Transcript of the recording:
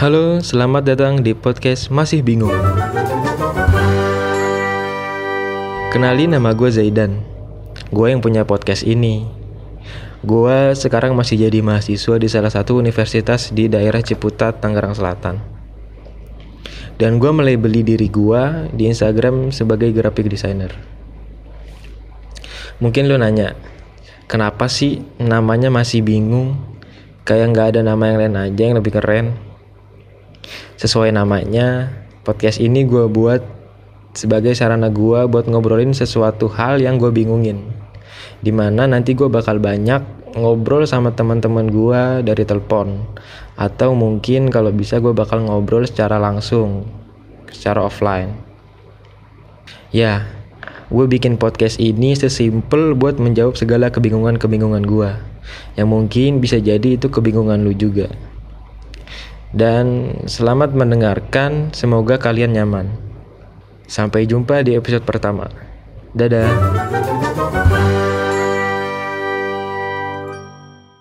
Halo, selamat datang di podcast Masih Bingung. Kenalin nama gue Zaidan. Gue yang punya podcast ini. Gue sekarang masih jadi mahasiswa di salah satu universitas di daerah Ciputat, Tangerang Selatan. Dan gue melabeli diri gue di Instagram sebagai graphic designer. Mungkin lo nanya, kenapa sih namanya masih bingung? Kayak nggak ada nama yang lain aja yang lebih keren. Sesuai namanya, podcast ini gue buat sebagai sarana gue buat ngobrolin sesuatu hal yang gue bingungin. Di mana nanti gue bakal banyak ngobrol sama teman-teman gue dari telepon. Atau mungkin kalau bisa gue bakal ngobrol secara langsung, secara offline. Ya, gue bikin podcast ini sesimpel buat menjawab segala kebingungan-kebingungan gue. Yang mungkin bisa jadi itu kebingungan lu juga. Dan selamat mendengarkan, semoga kalian nyaman. Sampai jumpa di episode pertama. Dadah.